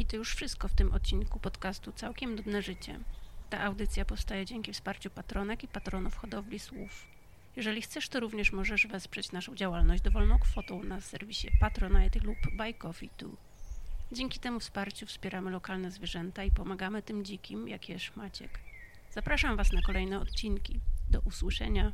I to już wszystko w tym odcinku podcastu Całkiem Nudne Życie. Ta audycja powstaje dzięki wsparciu patronek i patronów hodowli słów. Jeżeli chcesz, to również możesz wesprzeć naszą działalność dowolną kwotą na serwisie Patronite lub Buy Coffee Too. Dzięki temu wsparciu wspieramy lokalne zwierzęta i pomagamy tym dzikim, jak jest Maciek. Zapraszam Was na kolejne odcinki. Do usłyszenia.